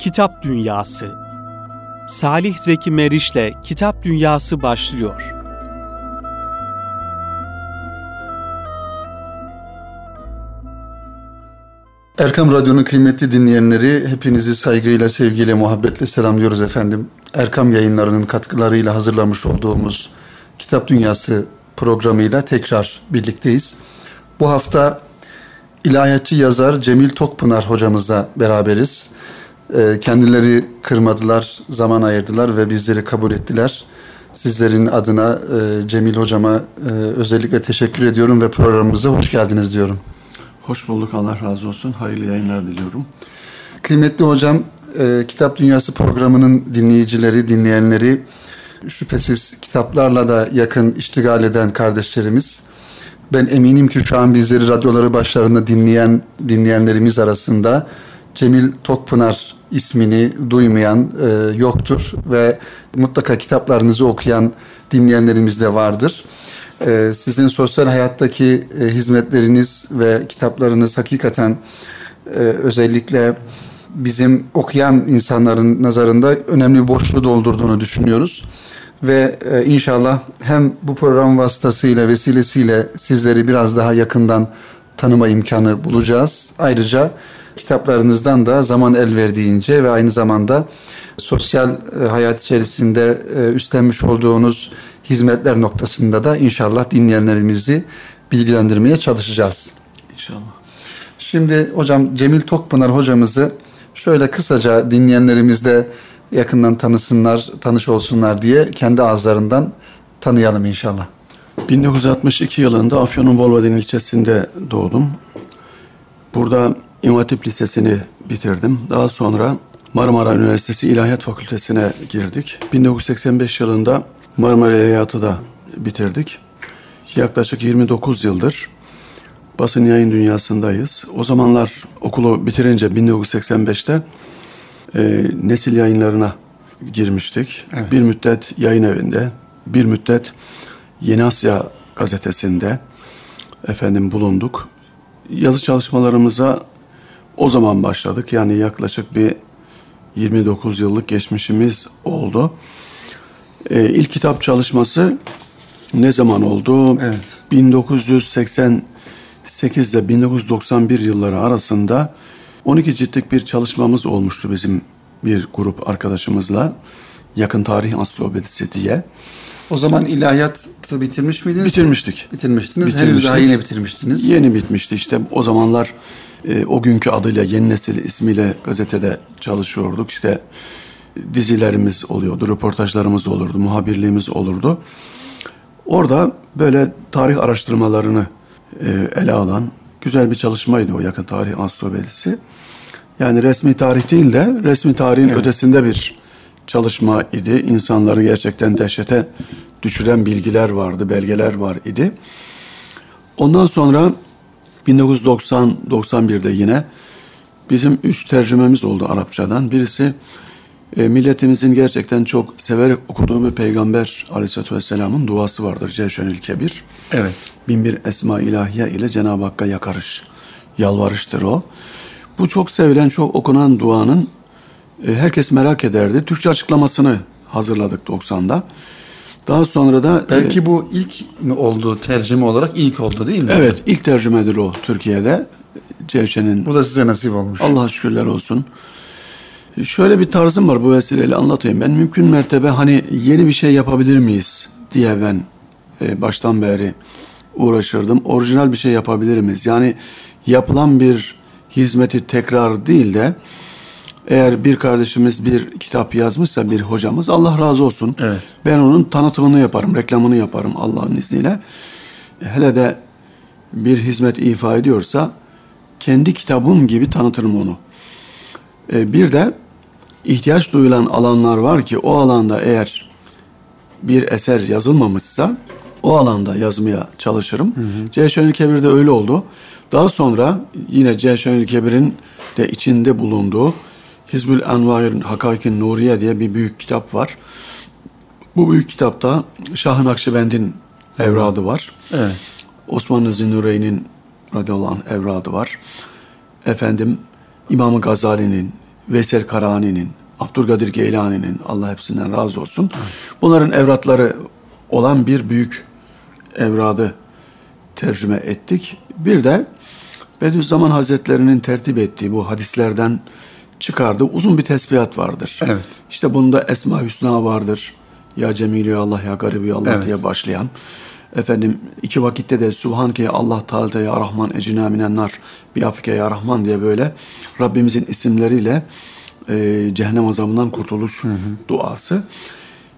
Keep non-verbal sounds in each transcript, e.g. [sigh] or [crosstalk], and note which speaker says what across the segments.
Speaker 1: Kitap Dünyası Salih Zeki Meriç'le Kitap Dünyası başlıyor.
Speaker 2: Erkam Radyo'nun kıymetli dinleyenleri hepinizi saygıyla, sevgiyle, muhabbetle selamlıyoruz efendim. Erkam yayınlarının katkılarıyla hazırlamış olduğumuz Kitap Dünyası programıyla tekrar birlikteyiz. Bu hafta ilahiyatçı yazar Cemil Tokpınar hocamızla beraberiz. Ee, kendileri kırmadılar, zaman ayırdılar ve bizleri kabul ettiler. Sizlerin adına e, Cemil hocama e, özellikle teşekkür ediyorum ve programımıza hoş geldiniz diyorum.
Speaker 3: Hoş bulduk Allah razı olsun. Hayırlı yayınlar diliyorum.
Speaker 2: Kıymetli hocam, e, Kitap Dünyası programının dinleyicileri, dinleyenleri şüphesiz kitaplarla da yakın iştigal eden kardeşlerimiz. Ben eminim ki şu an bizleri radyoları başlarında dinleyen dinleyenlerimiz arasında Cemil Tokpınar ismini duymayan e, yoktur ve mutlaka kitaplarınızı okuyan dinleyenlerimiz de vardır. E, sizin sosyal hayattaki e, hizmetleriniz ve kitaplarınız hakikaten e, özellikle bizim okuyan insanların nazarında önemli boşluğu doldurduğunu düşünüyoruz. Ve e, inşallah hem bu program vasıtasıyla vesilesiyle sizleri biraz daha yakından tanıma imkanı bulacağız. Ayrıca kitaplarınızdan da zaman el verdiğince ve aynı zamanda sosyal e, hayat içerisinde e, üstlenmiş olduğunuz hizmetler noktasında da inşallah dinleyenlerimizi bilgilendirmeye çalışacağız.
Speaker 3: İnşallah.
Speaker 2: Şimdi hocam Cemil Tokpınar hocamızı şöyle kısaca dinleyenlerimiz de yakından tanısınlar, tanış olsunlar diye kendi ağızlarından tanıyalım inşallah.
Speaker 3: 1962 yılında Afyon'un Bolvadin ilçesinde doğdum. Burada İmam Hatip Lisesi'ni bitirdim. Daha sonra Marmara Üniversitesi İlahiyat Fakültesi'ne girdik. 1985 yılında Marmara İlahiyatı da bitirdik. Yaklaşık 29 yıldır basın yayın dünyasındayız. O zamanlar okulu bitirince 1985'te e, nesil yayınlarına girmiştik.
Speaker 2: Evet.
Speaker 3: Bir müddet yayın evinde, bir müddet Yeni Asya gazetesinde efendim bulunduk. Yazı çalışmalarımıza o zaman başladık. Yani yaklaşık bir 29 yıllık geçmişimiz oldu. Ee, ilk kitap çalışması ne zaman oldu?
Speaker 2: Evet.
Speaker 3: 1988 ile 1991 yılları arasında 12 ciltlik bir çalışmamız olmuştu bizim bir grup arkadaşımızla. Yakın Tarih Ansiklopedisi diye.
Speaker 2: O zaman ilahiyatı bitirmiş miydiniz?
Speaker 3: Bitirmiştik.
Speaker 2: Bitirmiştiniz. Henüz
Speaker 3: Bitirmiştik.
Speaker 2: daha yeni bitirmiştiniz.
Speaker 3: Yeni bitmişti işte o zamanlar e, o günkü adıyla Yeni Nesil ismiyle gazetede çalışıyorduk. İşte dizilerimiz oluyordu, röportajlarımız olurdu, muhabirliğimiz olurdu. Orada böyle tarih araştırmalarını e, ele alan güzel bir çalışmaydı o yakın tarih ansiklopedisi. Yani resmi tarih değil de resmi tarihin ötesinde bir çalışma idi. İnsanları gerçekten dehşete düşüren bilgiler vardı, belgeler var idi. Ondan sonra 1990-91'de yine bizim üç tercümemiz oldu Arapçadan. Birisi e, milletimizin gerçekten çok severek okuduğu bir Peygamber Aleyhisselatü Vesselam'ın duası vardır Cevşenül Kebir.
Speaker 2: Evet.
Speaker 3: Binbir Esma ilahiye ile Cenab-ı Hakk'a yakarış, yalvarıştır o. Bu çok sevilen, çok okunan duanın e, herkes merak ederdi. Türkçe açıklamasını hazırladık 90'da. Daha sonra da... e,
Speaker 2: Belki bu ilk mi oldu tercüme olarak ilk oldu değil mi?
Speaker 3: Evet, ilk tercümedir o Türkiye'de. Cevşen'in
Speaker 2: Bu da size nasip olmuş.
Speaker 3: Allah'a şükürler olsun. Şöyle bir tarzım var bu vesileyle anlatayım. Ben mümkün mertebe hani yeni bir şey yapabilir miyiz diye ben e, baştan beri uğraşırdım. Orijinal bir şey yapabilir miyiz? Yani yapılan bir hizmeti tekrar değil de eğer bir kardeşimiz bir kitap yazmışsa bir hocamız Allah razı olsun.
Speaker 2: Evet.
Speaker 3: Ben onun tanıtımını yaparım, reklamını yaparım Allah'ın izniyle. Hele de bir hizmet ifa ediyorsa kendi kitabım gibi tanıtırım onu. Ee, bir de ihtiyaç duyulan alanlar var ki o alanda eğer bir eser yazılmamışsa o alanda yazmaya çalışırım. Ceyşenül Kebir'de öyle oldu. Daha sonra yine Ceyşenül Kebir'in de içinde bulunduğu Hizbül Envair'in Hakakin Nuriye diye bir büyük kitap var. Bu büyük kitapta Şah-ı Nakşibend'in evradı var.
Speaker 2: Evet.
Speaker 3: Osmanlı Zinnureyn'in radıyallahu anh evradı var. Efendim İmam-ı Gazali'nin Veysel Karani'nin, Abdülkadir Geylani'nin Allah hepsinden razı olsun. Bunların evratları olan bir büyük evradı tercüme ettik. Bir de Bediüzzaman Hazretlerinin tertip ettiği bu hadislerden çıkardığı uzun bir tesbihat vardır.
Speaker 2: Evet.
Speaker 3: İşte bunda Esma Hüsna vardır. Ya Cemilü Allah ya Garibi Allah
Speaker 2: Evet.
Speaker 3: diye başlayan. Efendim iki vakitte de Subhanke ya Allah Teala ya Rahman ecina minennar bi afike ya Rahman diye böyle Rabbimizin isimleriyle e, cehennem azabından kurtuluş duası.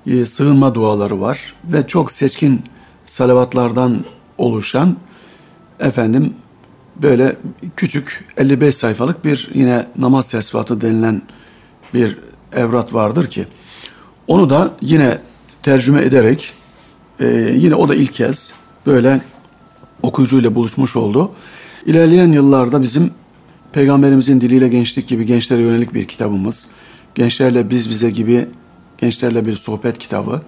Speaker 3: E, sığınma duaları var ve çok seçkin salavatlardan oluşan efendim böyle küçük 55 sayfalık bir yine namaz tesbihatı denilen bir evrat vardır ki onu da yine tercüme ederek e, yine o da ilk kez böyle okuyucuyla buluşmuş oldu. İlerleyen yıllarda bizim Peygamberimizin diliyle gençlik gibi gençlere yönelik bir kitabımız, gençlerle biz bize gibi gençlerle bir sohbet kitabı,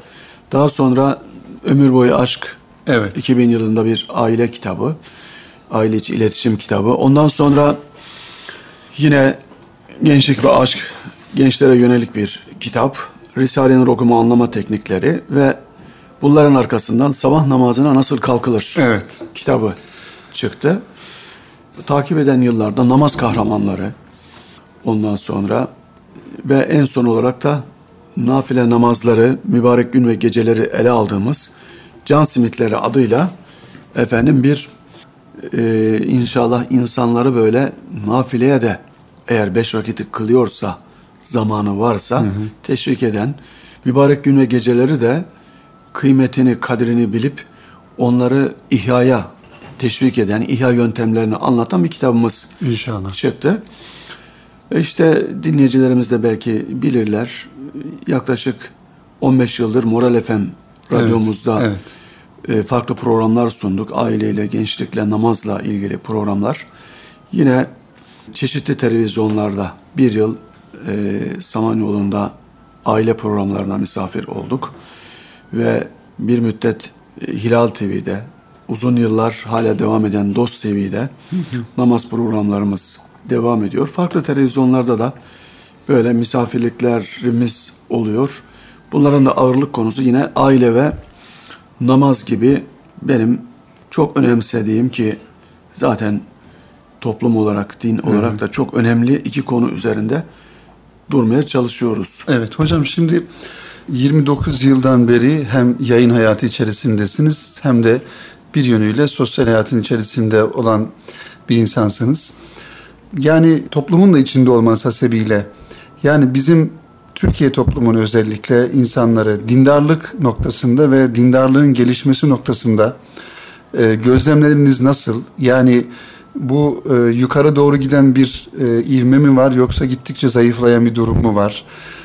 Speaker 3: daha sonra ömür boyu aşk
Speaker 2: Evet.
Speaker 3: 2000 yılında bir aile kitabı, aile içi iletişim kitabı. Ondan sonra yine gençlik ve aşk, gençlere yönelik bir kitap, Risale-i okuma anlama teknikleri ve bunların arkasından sabah namazına nasıl kalkılır
Speaker 2: Evet.
Speaker 3: kitabı çıktı. Takip eden yıllarda namaz kahramanları, ondan sonra ve en son olarak da nafile namazları, mübarek gün ve geceleri ele aldığımız can simitleri adıyla efendim bir e, inşallah insanları böyle nafileye de eğer beş vakiti kılıyorsa zamanı varsa teşvik eden mübarek gün ve geceleri de kıymetini, kadrini bilip onları ihyaya teşvik eden, ihya yöntemlerini anlatan bir kitabımız
Speaker 2: İnşallah.
Speaker 3: çıktı. E İşte dinleyicilerimiz de belki bilirler. Yaklaşık 15 yıldır Moral FM radyomuzda
Speaker 2: Evet,
Speaker 3: e, farklı programlar sunduk. Aileyle, gençlikle, namazla ilgili programlar. Yine çeşitli televizyonlarda bir yıl e, Samanyolu'nda aile programlarına misafir olduk. Ve bir müddet e, Hilal TV'de, uzun yıllar hala devam eden Dost TV'de namaz programlarımız devam ediyor. Farklı televizyonlarda da böyle misafirliklerimiz oluyor. Bunların da ağırlık konusu yine aile ve namaz gibi benim çok önemsediğim ki zaten toplum olarak, din olarak da çok önemli iki konu üzerinde durmaya çalışıyoruz.
Speaker 2: Evet hocam şimdi 29 yıldan beri hem yayın hayatı içerisindesiniz hem de bir yönüyle sosyal hayatın içerisinde olan bir insansınız. Yani toplumun da içinde olmanız hasebiyle yani bizim Türkiye toplumun özellikle insanları dindarlık noktasında ve dindarlığın gelişmesi noktasında e, gözlemleriniz nasıl? Yani bu e, yukarı doğru giden bir e, ivme mi var yoksa gittikçe zayıflayan bir durum mu var?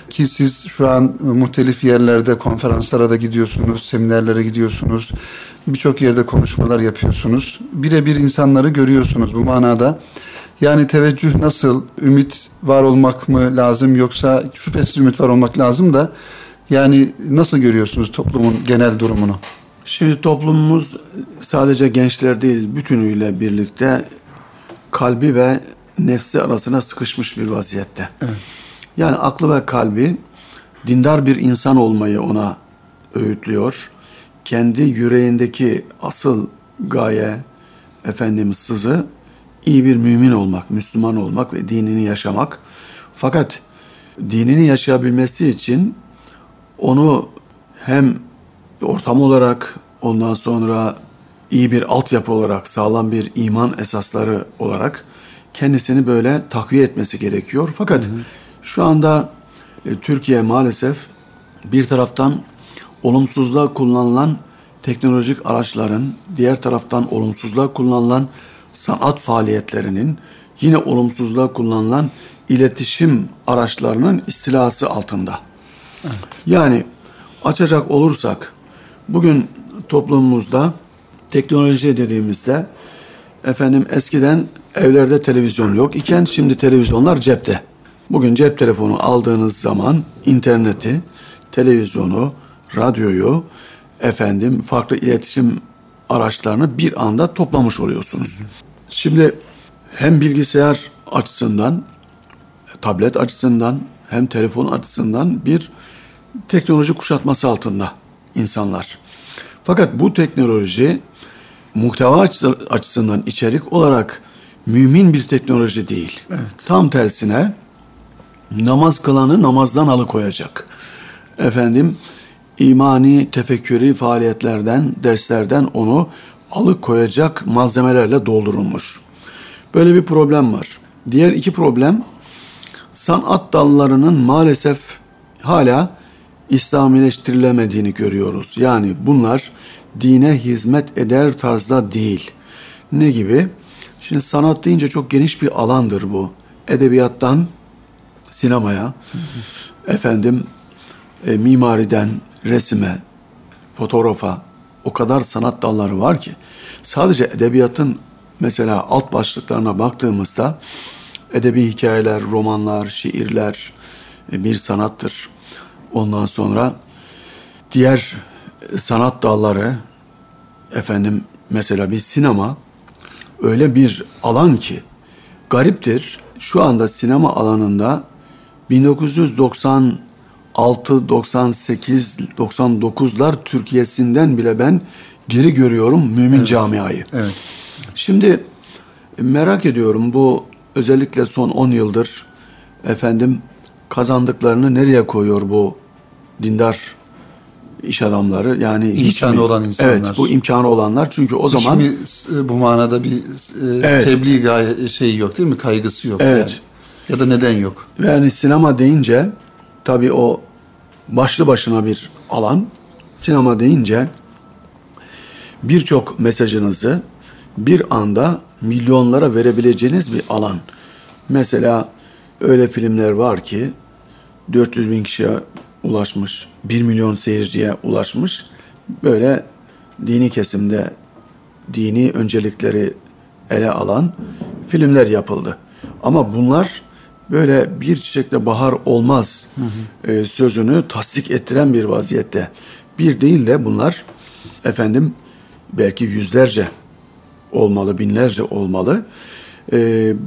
Speaker 2: Ki siz şu an muhtelif yerlerde konferanslara da gidiyorsunuz, seminerlere gidiyorsunuz. Birçok yerde konuşmalar yapıyorsunuz. Birebir insanları görüyorsunuz bu manada. Yani teveccüh nasıl? Ümit var olmak mı lazım yoksa şüphesiz ümit var olmak lazım da yani nasıl görüyorsunuz toplumun genel durumunu?
Speaker 3: Şimdi toplumumuz sadece gençler değil bütünüyle birlikte kalbi ve nefsi arasına sıkışmış bir vaziyette. Yani aklı ve kalbi dindar bir insan olmayı ona öğütlüyor. Kendi yüreğindeki asıl gaye, efendim sızı iyi bir mümin olmak, Müslüman olmak ve dinini yaşamak. Fakat dinini yaşayabilmesi için onu hem ortam olarak ondan sonra iyi bir altyapı olarak sağlam bir iman esasları olarak kendisini böyle takviye etmesi gerekiyor. Fakat şu anda e, Türkiye maalesef bir taraftan olumsuzluğa kullanılan teknolojik araçların, diğer taraftan olumsuzluğa kullanılan sanat faaliyetlerinin, yine olumsuzluğa kullanılan iletişim araçlarının istilası altında. Yani açacak olursak bugün toplumumuzda teknoloji dediğimizde efendim eskiden evlerde televizyon yok iken şimdi televizyonlar cepte. Bugün cep telefonu aldığınız zaman interneti, televizyonu, radyoyu, efendim farklı iletişim araçlarını bir anda toplamış oluyorsunuz. Şimdi hem bilgisayar açısından tablet açısından hem telefon açısından bir teknoloji kuşatması altında insanlar. Fakat bu teknoloji muhteva açısından içerik olarak mümin bir teknoloji değil. Evet. Tam tersine namaz kılanı namazdan alıkoyacak. Efendim imani tefekkürü faaliyetlerden, derslerden onu alıkoyacak malzemelerle doldurulmuş. Böyle bir problem var. Diğer iki problem sanat dallarının maalesef hala İslamileştirilemediğini görüyoruz. Yani bunlar dine hizmet eder tarzda değil. Ne gibi? Şimdi sanat deyince çok geniş bir alandır bu. Edebiyattan sinemaya, hı hı. efendim e, mimariden resime, fotoğrafa o kadar sanat dalları var ki sadece edebiyatın mesela alt başlıklarına baktığımızda edebi hikayeler, romanlar, şiirler e, bir sanattır. Ondan sonra diğer sanat dalları efendim mesela bir sinema öyle bir alan ki gariptir. Şu anda sinema alanında 1996, 98, 99'lar Türkiye'sinden bile ben geri görüyorum mümin evet. camiayı. Evet. Şimdi merak ediyorum bu özellikle son 10 yıldır efendim kazandıklarını nereye koyuyor bu dindar iş adamları yani
Speaker 2: imkanı mi, olan insanlar.
Speaker 3: Evet bu imkanı olanlar çünkü o zaman
Speaker 2: mi, bu manada bir e, evet. tebliğ gay- şeyi yok değil mi kaygısı yok. Evet. Yani. Ya da neden yok?
Speaker 3: Yani sinema deyince tabii o başlı başına bir alan. Sinema deyince birçok mesajınızı bir anda milyonlara verebileceğiniz bir alan. Mesela öyle filmler var ki 400 bin kişiye ulaşmış, 1 milyon seyirciye ulaşmış. Böyle dini kesimde dini öncelikleri ele alan filmler yapıldı. Ama bunlar böyle bir çiçekle bahar olmaz hı hı. E, sözünü tasdik ettiren bir vaziyette. Bir değil de bunlar efendim belki yüzlerce olmalı, binlerce olmalı. E,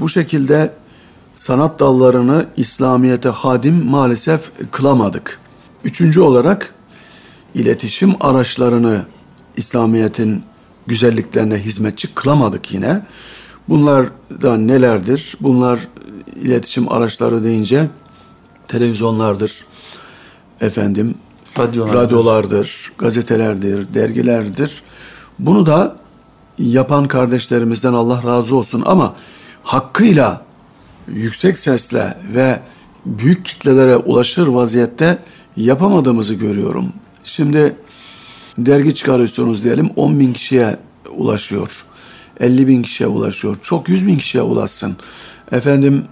Speaker 3: bu şekilde sanat dallarını İslamiyet'e hadim maalesef kılamadık. Üçüncü olarak iletişim araçlarını İslamiyet'in güzelliklerine hizmetçi kılamadık yine. Bunlar da nelerdir? Bunlar iletişim araçları deyince televizyonlardır, efendim radyolardır, radyolardır gazetelerdir, dergilerdir. Bunu da yapan kardeşlerimizden Allah razı olsun ama hakkıyla yüksek sesle ve büyük kitlelere ulaşır vaziyette yapamadığımızı görüyorum. Şimdi dergi çıkarıyorsunuz diyelim 10 bin kişiye ulaşıyor. 50 bin kişiye ulaşıyor. Çok 100 bin kişiye ulaşsın. Efendim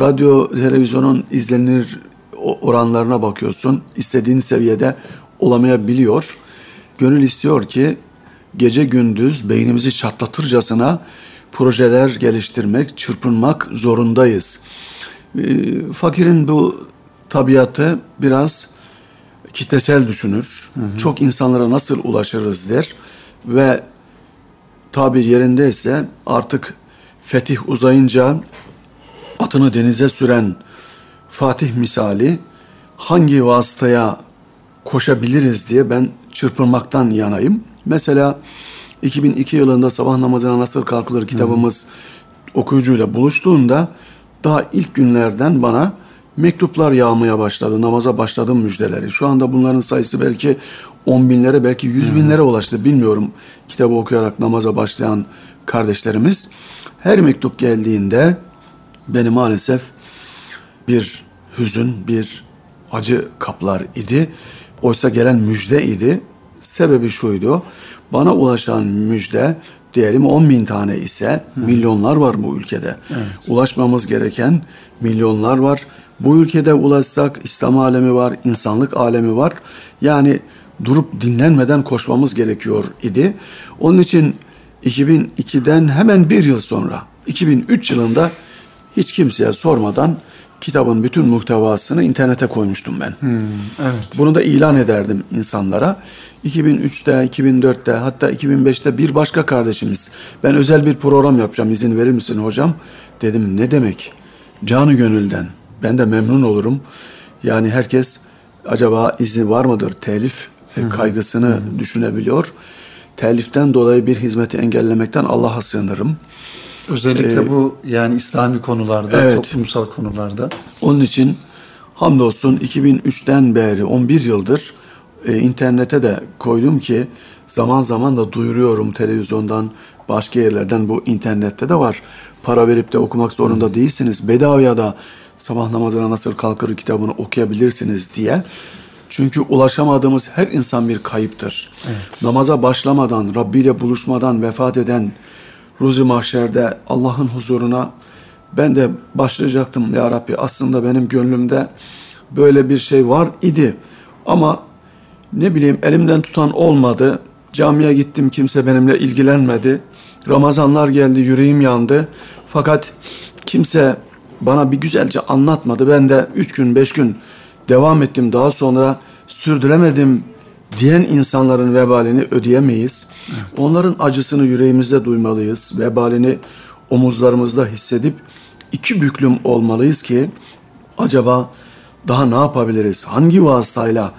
Speaker 3: radyo, televizyonun izlenir oranlarına bakıyorsun. İstediğin seviyede olamayabiliyor. Gönül istiyor ki gece gündüz beynimizi çatlatırcasına projeler geliştirmek, çırpınmak zorundayız. Ee, fakirin bu tabiatı biraz kitlesel düşünür. Hı hı. Çok insanlara nasıl ulaşırız der ve tabir yerindeyse artık fetih uzayınca atını denize süren Fatih misali hangi vasıtaya koşabiliriz diye ben çırpınmaktan yanayım. Mesela 2002 yılında sabah namazına nasıl kalkılır kitabımız hmm. okuyucuyla buluştuğunda daha ilk günlerden bana mektuplar yağmaya başladı. Namaza başladım müjdeleri. Şu anda bunların sayısı belki 10 binlere belki 100 binlere ulaştı. Bilmiyorum kitabı okuyarak namaza başlayan kardeşlerimiz. Her mektup geldiğinde beni maalesef bir hüzün, bir acı kaplar idi. Oysa gelen müjde idi. Sebebi şuydu. Bana ulaşan müjde diyelim 10 bin tane ise Hı. milyonlar var bu ülkede. Evet. Ulaşmamız gereken milyonlar var. Bu ülkede ulaşsak İslam alemi var, insanlık alemi var. Yani durup dinlenmeden koşmamız gerekiyor idi. Onun için 2002'den hemen bir yıl sonra 2003 yılında hiç kimseye sormadan kitabın bütün muhtevasını internete koymuştum ben. Hmm, evet. Bunu da ilan ederdim insanlara. 2003'te, 2004'te hatta 2005'te bir başka kardeşimiz ben özel bir program yapacağım izin verir misin hocam? Dedim ne demek? Canı gönülden Ben de memnun olurum. Yani herkes acaba izni var mıdır? Telif e, kaygısını Hı-hı. düşünebiliyor. Teliften dolayı bir hizmeti engellemekten Allah'a sığınırım.
Speaker 2: Özellikle ee, bu yani İslami konularda, evet, toplumsal konularda.
Speaker 3: Onun için hamdolsun 2003'ten beri 11 yıldır e, internete de koydum ki zaman zaman da duyuruyorum televizyondan, başka yerlerden bu internette de var. Para verip de okumak zorunda değilsiniz. Bedavaya da sabah namazına nasıl kalkır kitabını okuyabilirsiniz diye. Çünkü ulaşamadığımız her insan bir kayıptır. Evet. Namaza başlamadan, Rabbi ile buluşmadan vefat eden ruzi mahşerde Allah'ın huzuruna ben de başlayacaktım ya Rabbi. Aslında benim gönlümde böyle bir şey var idi. Ama ne bileyim elimden tutan olmadı. Camiye gittim kimse benimle ilgilenmedi. Ramazanlar geldi yüreğim yandı. Fakat kimse bana bir güzelce anlatmadı. Ben de üç gün beş gün devam ettim. Daha sonra sürdüremedim diyen insanların vebalini ödeyemeyiz. Evet. Onların acısını yüreğimizde duymalıyız. Vebalini omuzlarımızda hissedip iki büklüm olmalıyız ki acaba daha ne yapabiliriz? Hangi vasıtayla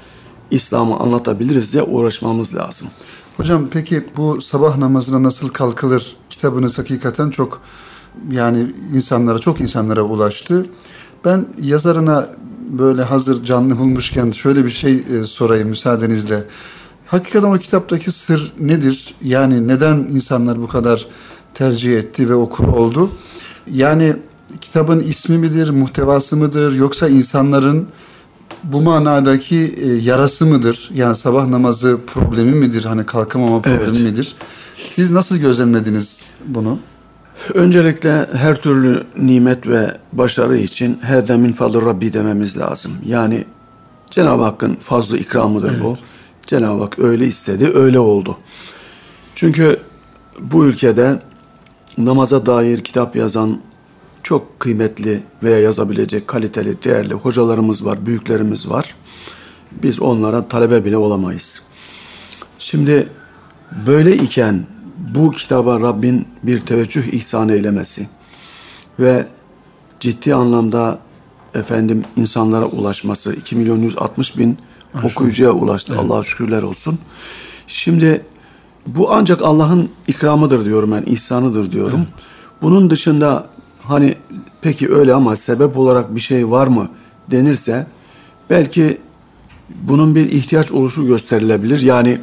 Speaker 3: İslam'ı anlatabiliriz diye uğraşmamız lazım.
Speaker 2: Hocam peki bu sabah namazına nasıl kalkılır kitabınız hakikaten çok yani insanlara çok insanlara ulaştı. Ben yazarına böyle hazır canlı bulmuşken şöyle bir şey e, sorayım müsaadenizle. Hakikaten o kitaptaki sır nedir? Yani neden insanlar bu kadar tercih etti ve okur oldu? Yani kitabın ismi midir, muhtevası mıdır yoksa insanların bu manadaki e, yarası mıdır? Yani sabah namazı problemi midir? Hani kalkamama problemi evet. midir? Siz nasıl gözlemlediniz bunu?
Speaker 3: Öncelikle her türlü nimet ve başarı için her min fadl Rabbi dememiz lazım. Yani Cenab-ı Hakk'ın fazla ikramıdır evet. bu. Cenab-ı Hak öyle istedi, öyle oldu. Çünkü bu ülkede namaza dair kitap yazan çok kıymetli veya yazabilecek kaliteli, değerli hocalarımız var, büyüklerimiz var. Biz onlara talebe bile olamayız. Şimdi böyle iken bu kitaba Rabbin bir teveccüh ihsan eylemesi ve ciddi anlamda efendim insanlara ulaşması 2 milyon 160 bin Aşkım. okuyucuya ulaştı. Evet. Allah'a şükürler olsun. Şimdi bu ancak Allah'ın ikramıdır diyorum ben, ihsanıdır diyorum. Evet. Bunun dışında hani peki öyle ama sebep olarak bir şey var mı denirse belki bunun bir ihtiyaç oluşu gösterilebilir. Yani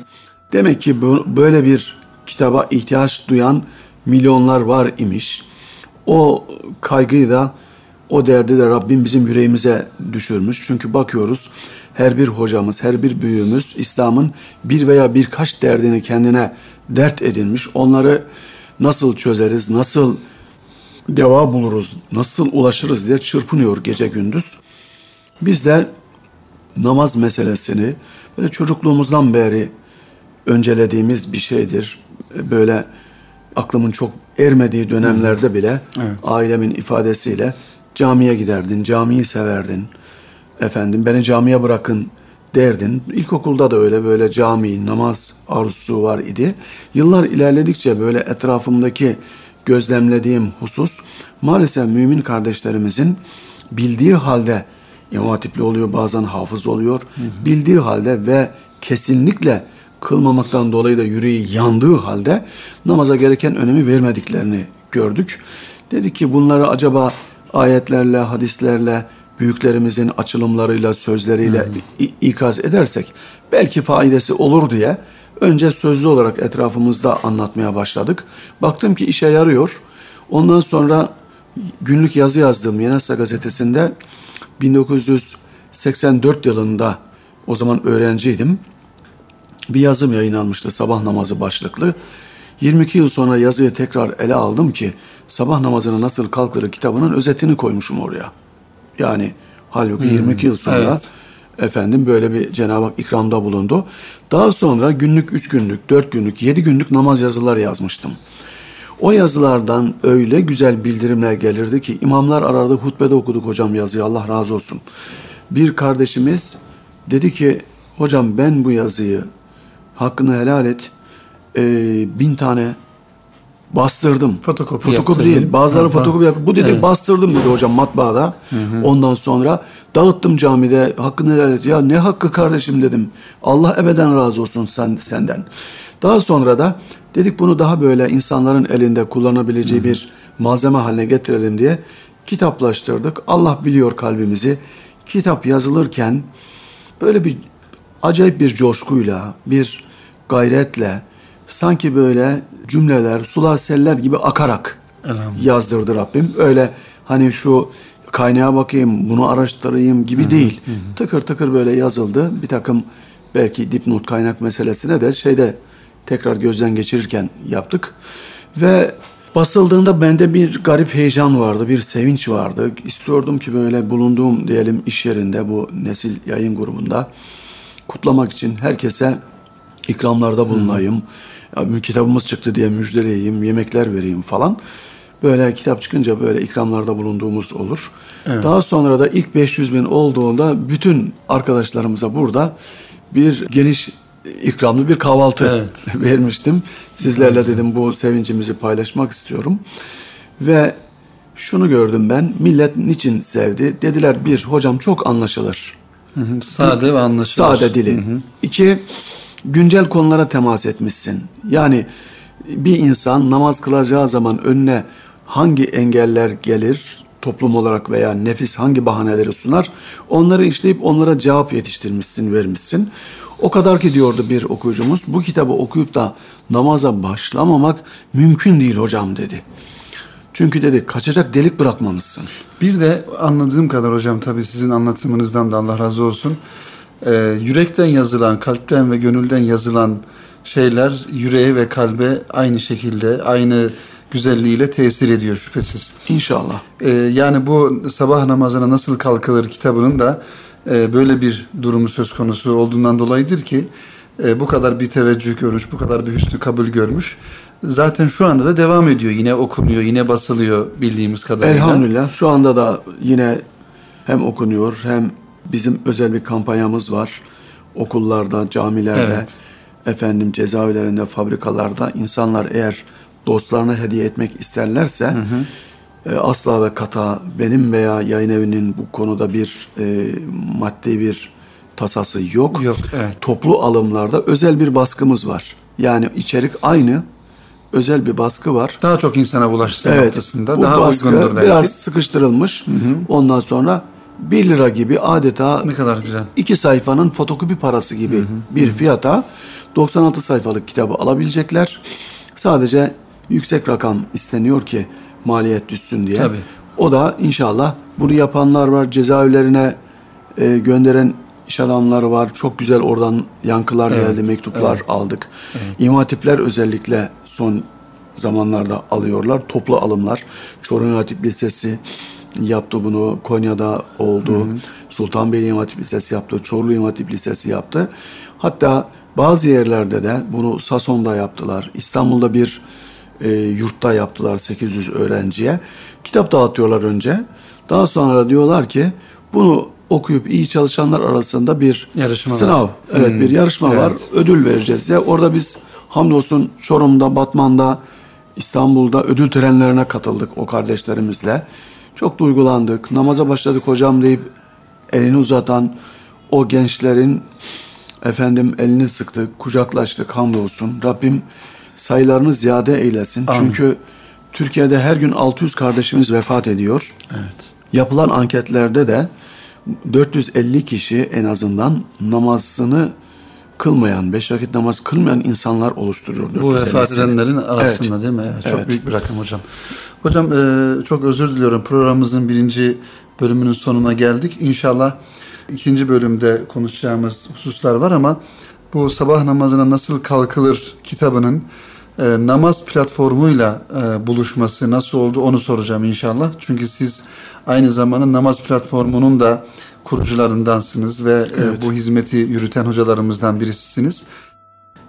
Speaker 3: demek ki bu, böyle bir kitaba ihtiyaç duyan milyonlar var imiş. O kaygıyı da o derdi de Rabbim bizim yüreğimize düşürmüş. Çünkü bakıyoruz her bir hocamız, her bir büyüğümüz İslam'ın bir veya birkaç derdini kendine dert edinmiş. Onları nasıl çözeriz, nasıl deva buluruz, nasıl ulaşırız diye çırpınıyor gece gündüz. Biz de namaz meselesini böyle çocukluğumuzdan beri öncelediğimiz bir şeydir. Böyle aklımın çok ermediği dönemlerde bile evet. ailemin ifadesiyle camiye giderdin, camiyi severdin. Efendim beni camiye bırakın derdin. İlkokulda da öyle böyle cami, namaz arzusu var idi. Yıllar ilerledikçe böyle etrafımdaki gözlemlediğim husus maalesef mümin kardeşlerimizin bildiği halde İmam Hatipli oluyor bazen hafız oluyor. Hı hı. Bildiği halde ve kesinlikle kılmamaktan dolayı da yüreği yandığı halde namaza gereken önemi vermediklerini gördük. Dedik ki bunları acaba ayetlerle, hadislerle, büyüklerimizin açılımlarıyla, sözleriyle ikaz edersek belki faydası olur diye önce sözlü olarak etrafımızda anlatmaya başladık. Baktım ki işe yarıyor. Ondan sonra günlük yazı yazdım Yenasa gazetesinde 1984 yılında o zaman öğrenciydim. Bir yazım yayınlanmıştı sabah namazı başlıklı. 22 yıl sonra yazıyı tekrar ele aldım ki sabah namazına nasıl kalkılır kitabının özetini koymuşum oraya. Yani halbuki hmm, 22 yıl sonra evet. efendim böyle bir Cenab-ı Hak ikramda bulundu. Daha sonra günlük 3 günlük, 4 günlük, 7 günlük namaz yazıları yazmıştım. O yazılardan öyle güzel bildirimler gelirdi ki imamlar arardı hutbede okuduk hocam yazıyı Allah razı olsun. Bir kardeşimiz dedi ki hocam ben bu yazıyı hakkını helal et e, bin tane bastırdım.
Speaker 2: Fotokopi
Speaker 3: Fotokopi
Speaker 2: yaptırdın.
Speaker 3: değil. Bazıları
Speaker 2: Ha,
Speaker 3: fotokopi yaptı. Bu dedi
Speaker 2: Evet.
Speaker 3: bastırdım dedi hocam matbaada. Ondan sonra dağıttım camide. Hakkını helal et. Ya ne hakkı kardeşim dedim. Allah ebeden razı olsun sen senden. Daha sonra da dedik bunu daha böyle insanların elinde kullanabileceği bir malzeme haline getirelim diye kitaplaştırdık. Allah biliyor kalbimizi. Kitap yazılırken böyle bir acayip bir coşkuyla, bir gayretle sanki böyle cümleler, sular seller gibi akarak yazdırdı Rabbim. Öyle hani şu kaynağa bakayım, bunu araştırayım gibi değil. Tıkır tıkır böyle yazıldı. Bir takım belki dipnot kaynak meselesine de şeyde tekrar gözden geçirirken yaptık. Ve basıldığında bende bir garip heyecan vardı, bir sevinç vardı. İstiyordum ki böyle bulunduğum diyelim iş yerinde bu nesil yayın grubunda kutlamak için herkese ikramlarda bulunayım. Ya, kitabımız çıktı diye müjdeleyeyim, yemekler vereyim falan. Böyle kitap çıkınca böyle ikramlarda bulunduğumuz olur. Daha sonra da ilk 500 bin olduğunda bütün arkadaşlarımıza burada bir geniş ikramlı bir kahvaltı
Speaker 2: Evet. [laughs]
Speaker 3: vermiştim. Sizlerle dedim bu sevincimizi paylaşmak istiyorum. Ve şunu gördüm ben, millet niçin sevdi? Dediler bir, hocam çok anlaşılır.
Speaker 2: Hı hı. Sade ve anlaşılır.
Speaker 3: Sade dili. İki, güncel konulara temas etmişsin. Yani bir insan namaz kılacağı zaman önüne hangi engeller gelir toplum olarak veya nefis hangi bahaneleri sunar onları işleyip onlara cevap yetiştirmişsin, vermişsin. O kadar ki diyordu bir okuyucumuz bu kitabı okuyup da namaza başlamamak mümkün değil hocam dedi. Çünkü dedi kaçacak delik bırakmamışsın.
Speaker 2: Bir de anladığım kadar hocam tabii sizin anlatımınızdan da Allah razı olsun. Ee, yürekten yazılan, kalpten ve gönülden yazılan şeyler yüreğe ve kalbe aynı şekilde, aynı güzelliğiyle tesir ediyor şüphesiz.
Speaker 3: İnşallah.
Speaker 2: Ee, yani bu sabah namazına nasıl kalkılır kitabının da e, böyle bir durumu söz konusu olduğundan dolayıdır ki e, bu kadar bir teveccüh görmüş, bu kadar bir hüsnü kabul görmüş. Zaten şu anda da devam ediyor. Yine okunuyor, yine basılıyor bildiğimiz kadarıyla.
Speaker 3: Elhamdülillah şu anda da yine hem okunuyor hem bizim özel bir kampanyamız var. Okullarda, camilerde,
Speaker 2: Evet.
Speaker 3: efendim cezaevlerinde, fabrikalarda insanlar eğer dostlarına hediye etmek isterlerse e, asla ve kata benim veya yayın evinin bu konuda bir e, maddi bir tasası yok.
Speaker 2: Yok, evet.
Speaker 3: Toplu alımlarda özel bir baskımız var. Yani içerik aynı, özel bir baskı var.
Speaker 2: Daha çok insana ulaşsın noktasında
Speaker 3: bu
Speaker 2: daha
Speaker 3: baskı
Speaker 2: uygundur belki.
Speaker 3: Biraz sıkıştırılmış. Ondan sonra 1 lira gibi adeta
Speaker 2: Ne kadar güzel.
Speaker 3: iki sayfanın fotokopi parası gibi bir fiyata 96 sayfalık kitabı alabilecekler. Sadece yüksek rakam isteniyor ki maliyet düşsün diye.
Speaker 2: Tabii.
Speaker 3: O da inşallah bunu yapanlar var. Cezaevlerine e, gönderen iş adamları var. Çok güzel oradan yankılar
Speaker 2: Evet,
Speaker 3: geldi, mektuplar
Speaker 2: evet.
Speaker 3: aldık. İmam hatipler özellikle son zamanlarda alıyorlar. Toplu alımlar. Çorum İmam Hatip Lisesi yaptı bunu. Konya'da oldu. Sultanbeyli İmam Hatip Lisesi yaptı. Çorlu İmam Hatip Lisesi yaptı. Hatta bazı yerlerde de bunu Sason'da yaptılar. İstanbul'da bir e, yurtta yaptılar 800 öğrenciye. Kitap dağıtıyorlar önce. Daha sonra diyorlar ki bunu okuyup iyi çalışanlar arasında bir
Speaker 2: Yarışma var.
Speaker 3: sınav, evet bir yarışma
Speaker 2: Evet.
Speaker 3: var. Ödül vereceğiz diye. Orada biz hamdolsun Çorum'da, Batman'da, İstanbul'da ödül törenlerine katıldık o kardeşlerimizle. Çok duygulandık. Namaza başladık hocam deyip elini uzatan o gençlerin efendim elini sıktık, kucaklaştık hamdolsun. Rabbim sayılarını ziyade eylesin. Çünkü Türkiye'de her gün 600 kardeşimiz vefat ediyor.
Speaker 2: Evet.
Speaker 3: Yapılan anketlerde de 450 kişi en azından namazını kılmayan, beş vakit namaz kılmayan insanlar oluşturuyor.
Speaker 2: Bu
Speaker 3: 450'sini.
Speaker 2: vefat edenlerin arasında
Speaker 3: Evet.
Speaker 2: değil mi? Evet, çok büyük bir rakam hocam. Hocam e, çok özür diliyorum. Programımızın birinci bölümünün sonuna geldik. İnşallah ikinci bölümde konuşacağımız hususlar var ama bu sabah namazına nasıl kalkılır kitabının e, namaz platformuyla e, buluşması nasıl oldu onu soracağım inşallah. Çünkü siz aynı zamanda namaz platformunun da kurucularındansınız ve e, bu hizmeti yürüten hocalarımızdan birisisiniz.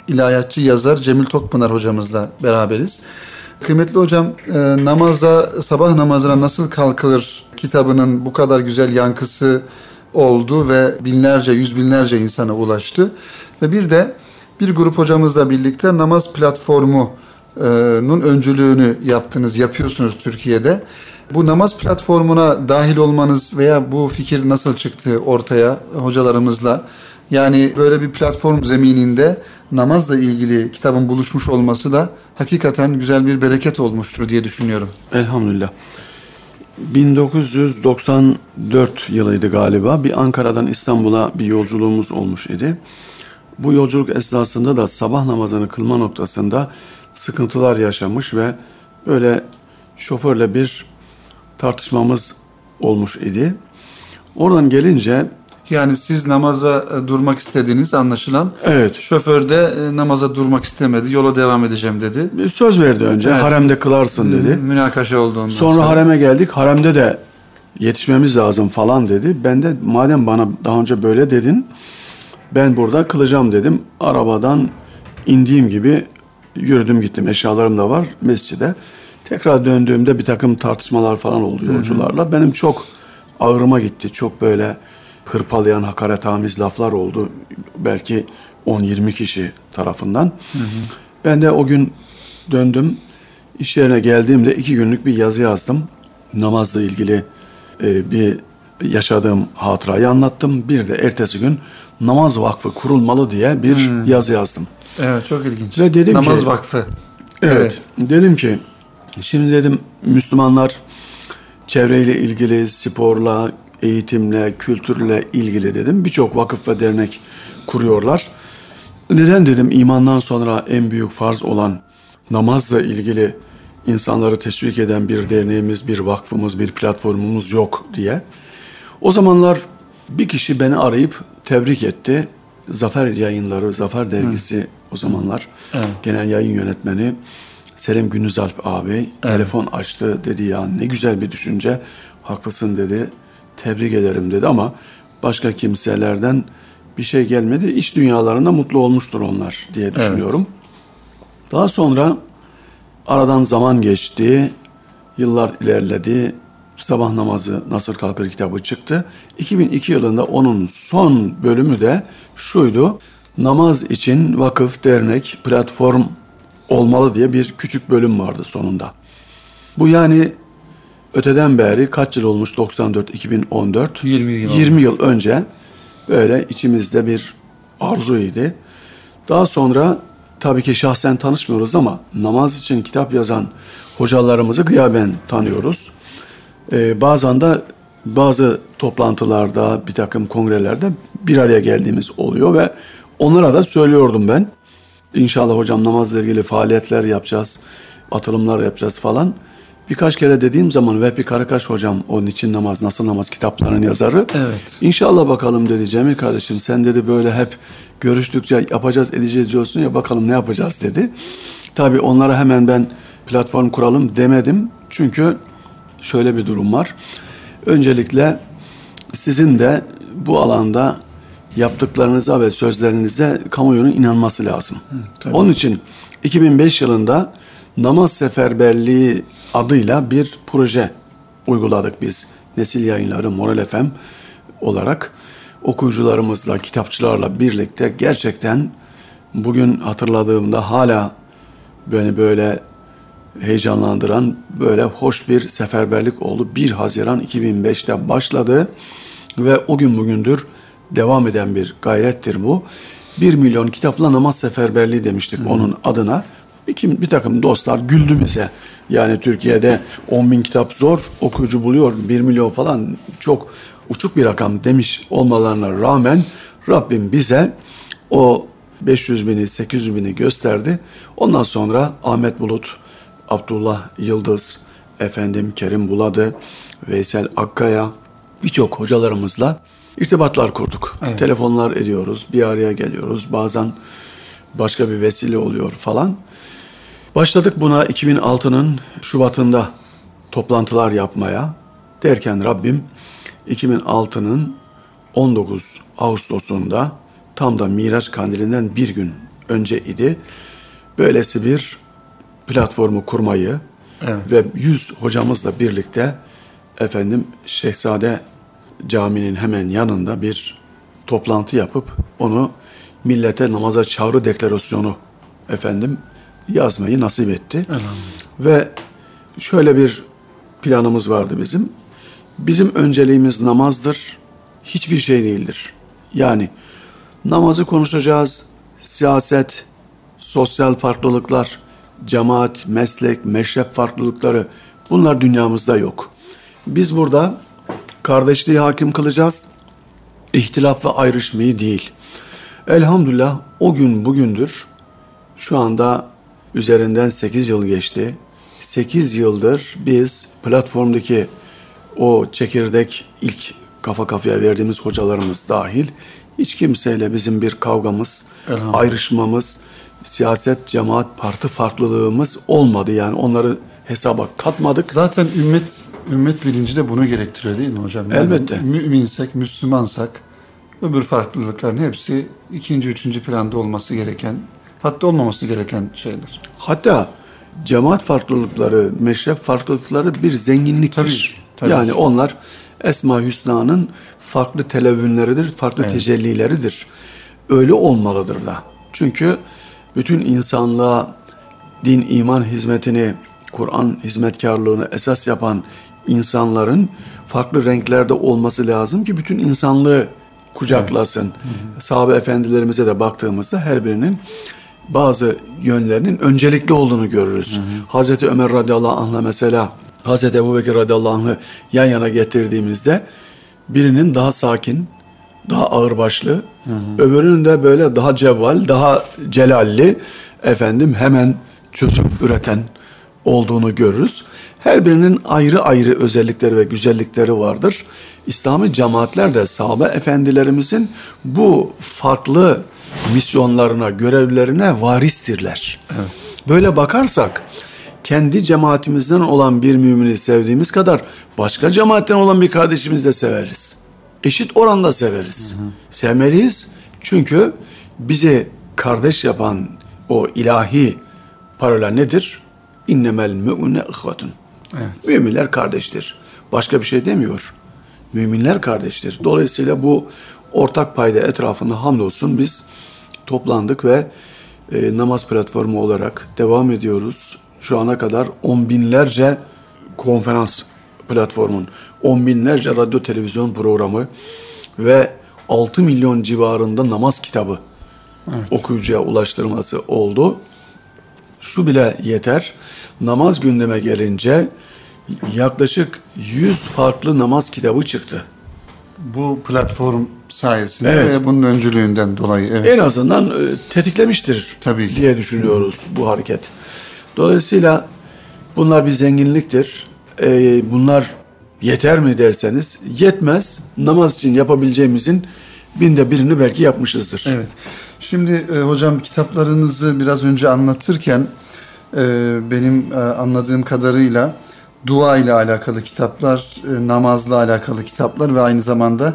Speaker 2: İlahiyatçı yazar Cemil Tokpınar hocamızla beraberiz. Kıymetli hocam, e, namaza, sabah namazına nasıl kalkılır kitabının bu kadar güzel yankısı oldu ve binlerce, yüz binlerce insana ulaştı. Ve bir de bir grup hocamızla birlikte namaz platformu Nun öncülüğünü yaptınız, yapıyorsunuz Türkiye'de. Bu namaz platformuna dahil olmanız veya bu fikir nasıl çıktı ortaya hocalarımızla? Yani böyle bir platform zemininde namazla ilgili kitabın buluşmuş olması da hakikaten güzel bir bereket olmuştur diye düşünüyorum.
Speaker 3: Elhamdülillah. 1994 yılıydı galiba. Bir Ankara'dan İstanbul'a bir yolculuğumuz olmuş idi. Bu yolculuk esnasında da sabah namazını kılma noktasında sıkıntılar yaşamış ve böyle şoförle bir tartışmamız olmuş idi. Oradan gelince
Speaker 2: yani siz namaza e, durmak istediğiniz anlaşılan.
Speaker 3: Evet.
Speaker 2: Şoför de e, namaza durmak istemedi. Yola devam edeceğim dedi.
Speaker 3: Bir söz verdi önce. Evet. Haremde kılarsın dedi.
Speaker 2: Münakaşa olduğundan
Speaker 3: sonra. Sonra hareme geldik. Haremde de yetişmemiz lazım falan dedi. Ben de madem bana daha önce böyle dedin ben burada kılacağım dedim. Arabadan indiğim gibi yürüdüm gittim. Eşyalarım da var mescide. Tekrar döndüğümde bir takım tartışmalar falan oldu yolcularla. Benim çok ağrıma gitti. Çok böyle hırpalayan hakaretamiz laflar oldu. Belki 10-20 kişi tarafından. Hı hı. Ben de o gün döndüm. İş yerine geldiğimde iki günlük bir yazı yazdım. Namazla ilgili e, bir yaşadığım hatırayı anlattım. Bir de ertesi gün namaz vakfı kurulmalı diye bir hmm. yazı yazdım.
Speaker 2: Evet çok ilginç. Ve dedim namaz ki, vakfı.
Speaker 3: Evet, evet. Dedim ki şimdi dedim Müslümanlar çevreyle ilgili sporla, eğitimle, kültürle ilgili dedim. Birçok vakıf ve dernek kuruyorlar. Neden dedim imandan sonra en büyük farz olan namazla ilgili insanları teşvik eden bir derneğimiz, bir vakfımız, bir platformumuz yok diye. O zamanlar bir kişi beni arayıp tebrik etti. Zafer Yayınları, Zafer Dergisi Hı. o zamanlar evet. genel yayın yönetmeni Selim Günüzalp abi evet. telefon açtı dedi ya ne güzel bir düşünce haklısın dedi tebrik ederim dedi ama başka kimselerden bir şey gelmedi. İç dünyalarında mutlu olmuştur onlar diye düşünüyorum. Evet. Daha sonra aradan zaman geçti, yıllar ilerledi. Sabah namazı Nasır Kalkır kitabı çıktı. 2002 yılında onun son bölümü de şuydu. Namaz için vakıf, dernek, platform olmalı diye bir küçük bölüm vardı sonunda. Bu yani öteden beri kaç yıl olmuş 94 2014
Speaker 2: 20 yıl
Speaker 3: 20 yıl önce böyle içimizde bir arzuydu. Daha sonra tabii ki şahsen tanışmıyoruz ama namaz için kitap yazan hocalarımızı gıyaben tanıyoruz. Ee, bazen de bazı toplantılarda, bir takım kongrelerde bir araya geldiğimiz oluyor ve onlara da söylüyordum ben. İnşallah hocam namazla ilgili faaliyetler yapacağız, atılımlar yapacağız falan. Birkaç kere dediğim zaman Vehbi Karakaş hocam o niçin namaz, nasıl namaz kitaplarının yazarı.
Speaker 2: Evet.
Speaker 3: İnşallah bakalım dedi Cemil kardeşim sen dedi böyle hep görüştükçe yapacağız edeceğiz diyorsun ya bakalım ne yapacağız dedi. Tabii onlara hemen ben platform kuralım demedim. Çünkü şöyle bir durum var. Öncelikle sizin de bu alanda yaptıklarınıza ve sözlerinize kamuoyunun inanması lazım. Hı, Onun için 2005 yılında namaz seferberliği adıyla bir proje uyguladık biz. Nesil Yayınları Moral FM olarak okuyucularımızla, kitapçılarla birlikte gerçekten bugün hatırladığımda hala beni böyle heyecanlandıran böyle hoş bir seferberlik oldu. 1 Haziran 2005'te başladı ve o gün bugündür devam eden bir gayrettir bu. 1 milyon kitapla namaz seferberliği demiştik hmm. onun adına. Bir, bir takım dostlar güldü bize. Yani Türkiye'de 10 bin kitap zor okuyucu buluyor. 1 milyon falan çok uçuk bir rakam demiş olmalarına rağmen Rabbim bize o 500 bini 800 bini gösterdi. Ondan sonra Ahmet Bulut, Abdullah Yıldız, efendim Kerim Buladı, Veysel Akkaya birçok hocalarımızla irtibatlar kurduk. Evet. Telefonlar ediyoruz, bir araya geliyoruz. Bazen başka bir vesile oluyor falan. Başladık buna 2006'nın Şubat'ında toplantılar yapmaya. Derken Rabbim 2006'nın 19 Ağustos'unda tam da Miraç Kandili'nden bir gün önce idi. Böylesi bir platformu kurmayı evet. ve 100 hocamızla birlikte efendim Şehzade Camii'nin hemen yanında bir toplantı yapıp onu millete namaza çağrı deklarasyonu efendim yazmayı nasip etti. Ve şöyle bir planımız vardı bizim. Bizim önceliğimiz namazdır. Hiçbir şey değildir. Yani namazı konuşacağız, siyaset, sosyal farklılıklar, cemaat, meslek, meşrep farklılıkları bunlar dünyamızda yok. Biz burada kardeşliği hakim kılacağız. İhtilaf ve ayrışmayı değil. Elhamdülillah o gün bugündür şu anda üzerinden 8 yıl geçti. 8 yıldır biz platformdaki o çekirdek ilk kafa kafaya verdiğimiz hocalarımız dahil hiç kimseyle bizim bir kavgamız, ayrışmamız, siyaset, cemaat, parti farklılığımız olmadı. Yani onları hesaba katmadık.
Speaker 2: Zaten ümmet ümmet bilinci de bunu gerektiriyor değil mi hocam?
Speaker 3: Yani Elbette.
Speaker 2: Müminsek, Müslümansak öbür farklılıkların hepsi ikinci, üçüncü planda olması gereken, hatta olmaması gereken şeyler.
Speaker 3: Hatta cemaat farklılıkları, meşrep farklılıkları bir zenginliktir. Tabii, tabii yani onlar Esma Hüsna'nın farklı televünleridir, farklı evet. tecellileridir. Öyle olmalıdır da. Çünkü bütün insanlığa din, iman hizmetini, Kur'an hizmetkarlığını esas yapan insanların farklı renklerde olması lazım ki bütün insanlığı kucaklasın. Evet. Sahabe efendilerimize de baktığımızda her birinin bazı yönlerinin öncelikli olduğunu görürüz. Hı hı. Hazreti Ömer radıyallahu anh'la mesela Hazreti Ebu Bekir radıyallahu anh'ı yan yana getirdiğimizde birinin daha sakin, daha ağırbaşlı, hı hı. öbürünün de böyle daha cevval, daha celalli, efendim hemen çözüm üreten olduğunu görürüz. Her birinin ayrı ayrı özellikleri ve güzellikleri vardır. İslami cemaatler de sahabe efendilerimizin bu farklı misyonlarına, görevlerine varistirler. Evet. Böyle bakarsak kendi cemaatimizden olan bir mümini sevdiğimiz kadar başka cemaatten olan bir kardeşimizi de severiz. Eşit oranda severiz. Hı hı. Sevmeliyiz çünkü bizi kardeş yapan o ilahi parola nedir? İnnemel mü'mine ihvetun. Evet. Müminler kardeştir. Başka bir şey demiyor. Müminler kardeştir. Dolayısıyla bu ortak payda etrafında hamdolsun biz toplandık ve e, namaz platformu olarak devam ediyoruz. Şu ana kadar on binlerce konferans platformun, on binlerce radyo televizyon programı ve 6 milyon civarında namaz kitabı evet. okuyucuya ulaştırması oldu. Şu bile yeter. Namaz gündeme gelince yaklaşık 100 farklı namaz kitabı çıktı.
Speaker 2: Bu platform sayesinde evet. ve bunun öncülüğünden dolayı. Evet.
Speaker 3: En azından e, tetiklemiştir Tabii ki. diye düşünüyoruz bu hareket. Dolayısıyla bunlar bir zenginliktir. E, bunlar yeter mi derseniz yetmez. Namaz için yapabileceğimizin binde birini belki yapmışızdır.
Speaker 2: Evet. Şimdi e, hocam kitaplarınızı biraz önce anlatırken e, benim e, anladığım kadarıyla dua ile alakalı kitaplar, e, namazla alakalı kitaplar ve aynı zamanda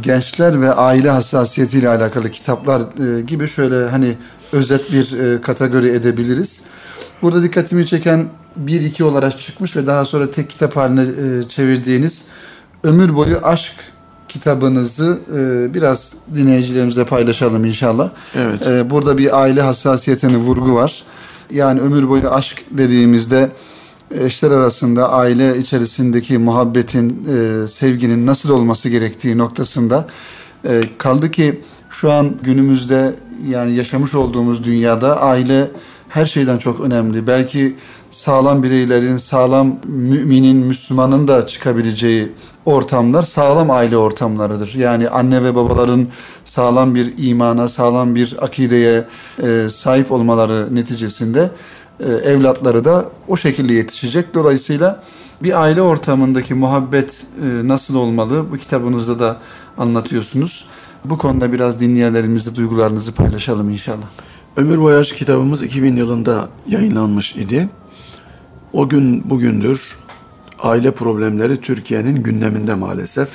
Speaker 2: gençler ve aile hassasiyeti ile alakalı kitaplar e, gibi şöyle hani özet bir e, kategori edebiliriz. Burada dikkatimi çeken bir iki olarak çıkmış ve daha sonra tek kitap haline çevirdiğiniz Ömür Boyu Aşk kitabınızı biraz dinleyicilerimize paylaşalım inşallah. Evet. Burada bir aile hassasiyetine vurgu var. Yani ömür boyu aşk dediğimizde eşler arasında aile içerisindeki muhabbetin, e, sevginin nasıl olması gerektiği noktasında e, kaldı ki şu an günümüzde yani yaşamış olduğumuz dünyada aile her şeyden çok önemli. Belki sağlam bireylerin, sağlam müminin, Müslümanın da çıkabileceği ortamlar sağlam aile ortamlarıdır. Yani anne ve babaların sağlam bir imana, sağlam bir akideye e, sahip olmaları neticesinde evlatları da o şekilde yetişecek. Dolayısıyla bir aile ortamındaki muhabbet e, nasıl olmalı bu kitabınızda da anlatıyorsunuz. Bu konuda biraz dinleyenlerimizle duygularınızı paylaşalım inşallah.
Speaker 3: Ömür Boyaş kitabımız 2000 yılında yayınlanmış idi. O gün bugündür aile problemleri Türkiye'nin gündeminde maalesef.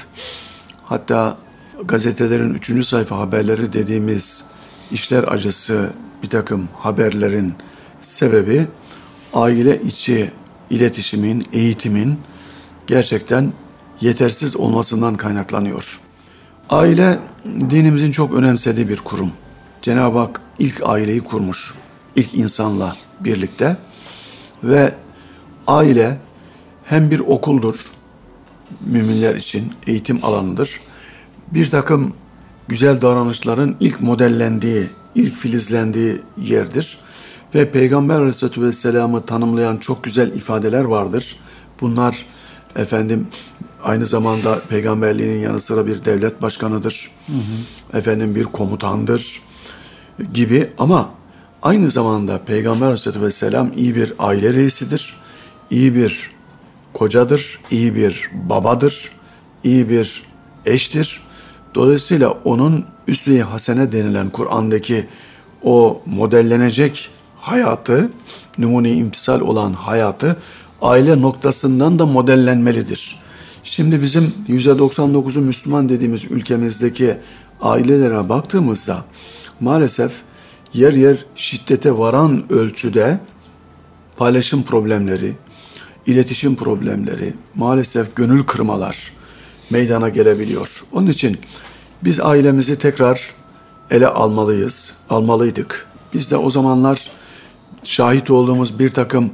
Speaker 3: Hatta gazetelerin üçüncü sayfa haberleri dediğimiz işler acısı bir takım haberlerin sebebi aile içi iletişimin, eğitimin gerçekten yetersiz olmasından kaynaklanıyor. Aile dinimizin çok önemsediği bir kurum. Cenab-ı Hak ilk aileyi kurmuş. ilk insanla birlikte ve aile hem bir okuldur, müminler için eğitim alanıdır. Bir takım güzel davranışların ilk modellendiği, ilk filizlendiği yerdir. Ve Peygamber Aleyhisselatü Vesselam'ı tanımlayan çok güzel ifadeler vardır. Bunlar efendim aynı zamanda peygamberliğinin yanı sıra bir devlet başkanıdır. Hı hı. Efendim bir komutandır gibi ama aynı zamanda Peygamber Aleyhisselatü Vesselam iyi bir aile reisidir. iyi bir kocadır, iyi bir babadır, iyi bir eştir. Dolayısıyla onun üsve-i hasene denilen Kur'an'daki o modellenecek hayatı, numune imtisal olan hayatı aile noktasından da modellenmelidir. Şimdi bizim %99'u Müslüman dediğimiz ülkemizdeki ailelere baktığımızda maalesef yer yer şiddete varan ölçüde paylaşım problemleri, iletişim problemleri, maalesef gönül kırmalar meydana gelebiliyor. Onun için biz ailemizi tekrar ele almalıyız, almalıydık. Biz de o zamanlar şahit olduğumuz bir takım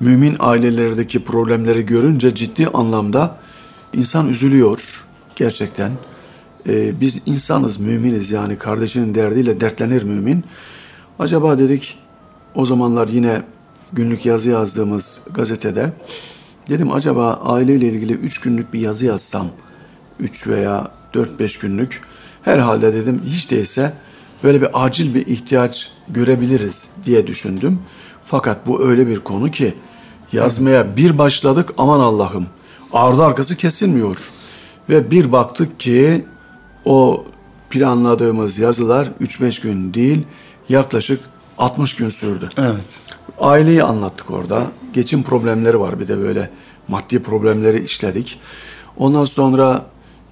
Speaker 3: mümin ailelerdeki problemleri görünce ciddi anlamda insan üzülüyor gerçekten. Ee, biz insanız, müminiz yani kardeşinin derdiyle dertlenir mümin. Acaba dedik o zamanlar yine günlük yazı yazdığımız gazetede dedim acaba aileyle ilgili üç günlük bir yazı yazsam, üç veya dört beş günlük herhalde dedim hiç değilse böyle bir acil bir ihtiyaç görebiliriz diye düşündüm. Fakat bu öyle bir konu ki yazmaya bir başladık aman Allah'ım ardı arkası kesilmiyor. Ve bir baktık ki o planladığımız yazılar 3-5 gün değil yaklaşık 60 gün sürdü.
Speaker 2: Evet.
Speaker 3: Aileyi anlattık orada. Geçim problemleri var bir de böyle maddi problemleri işledik. Ondan sonra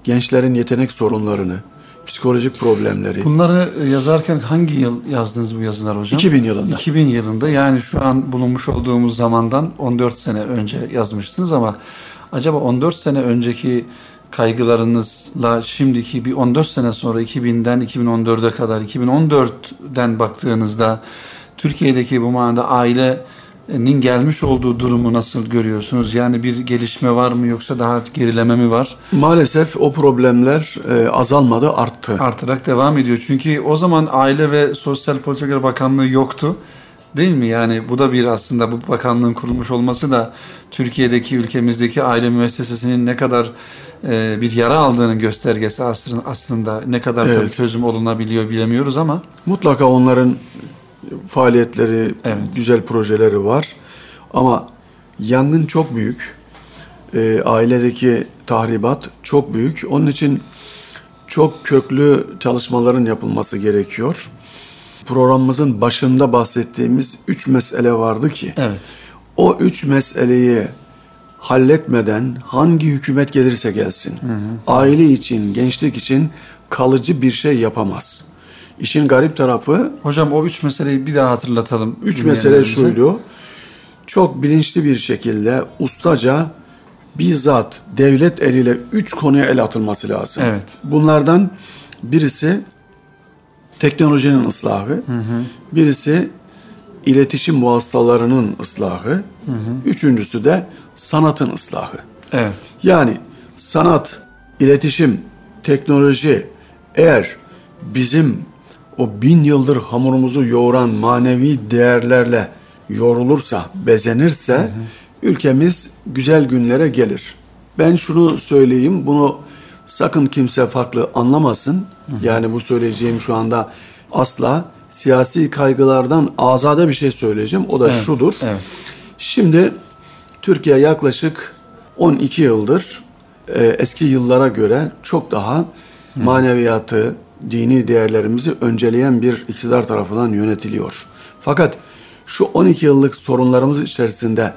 Speaker 3: gençlerin yetenek sorunlarını, psikolojik problemleri.
Speaker 2: Bunları yazarken hangi yıl yazdınız bu yazılar hocam?
Speaker 3: 2000 yılında.
Speaker 2: 2000 yılında yani şu an bulunmuş olduğumuz zamandan 14 sene önce yazmışsınız ama acaba 14 sene önceki kaygılarınızla şimdiki bir 14 sene sonra 2000'den 2014'e kadar 2014'den baktığınızda Türkiye'deki bu manada ailenin gelmiş olduğu durumu nasıl görüyorsunuz? Yani bir gelişme var mı yoksa daha gerileme mi var?
Speaker 3: Maalesef o problemler e, azalmadı, arttı.
Speaker 2: Artarak devam ediyor. Çünkü o zaman Aile ve Sosyal Politikalar Bakanlığı yoktu. Değil mi? Yani bu da bir aslında bu bakanlığın kurulmuş olması da Türkiye'deki ülkemizdeki aile müessesesinin ne kadar e, bir yara aldığının göstergesi aslında ne kadar evet. tabii çözüm olunabiliyor bilemiyoruz ama
Speaker 3: mutlaka onların faaliyetleri, evet. güzel projeleri var. Ama yangın çok büyük. E, ailedeki tahribat çok büyük. Onun için çok köklü çalışmaların yapılması gerekiyor. Programımızın başında bahsettiğimiz üç mesele vardı ki.
Speaker 2: Evet.
Speaker 3: O üç meseleyi halletmeden hangi hükümet gelirse gelsin, hı hı. aile için, gençlik için kalıcı bir şey yapamaz. İşin garip tarafı...
Speaker 2: Hocam o üç meseleyi bir daha hatırlatalım.
Speaker 3: Üç mesele şuydu. Çok bilinçli bir şekilde ustaca bizzat devlet eliyle üç konuya el atılması lazım.
Speaker 2: Evet.
Speaker 3: Bunlardan birisi teknolojinin ıslahı, hı hı. birisi iletişim vasıtalarının ıslahı, hı hı. üçüncüsü de sanatın ıslahı.
Speaker 2: Evet.
Speaker 3: Yani sanat, iletişim, teknoloji eğer bizim o bin yıldır hamurumuzu yoğuran manevi değerlerle yorulursa, bezenirse hı hı. ülkemiz güzel günlere gelir. Ben şunu söyleyeyim, bunu sakın kimse farklı anlamasın. Hı hı. Yani bu söyleyeceğim şu anda asla siyasi kaygılardan azade bir şey söyleyeceğim. O da evet, şudur.
Speaker 2: Evet.
Speaker 3: Şimdi Türkiye yaklaşık 12 yıldır e, eski yıllara göre çok daha maneviyatı, dini değerlerimizi önceleyen bir iktidar tarafından yönetiliyor. Fakat şu 12 yıllık sorunlarımız içerisinde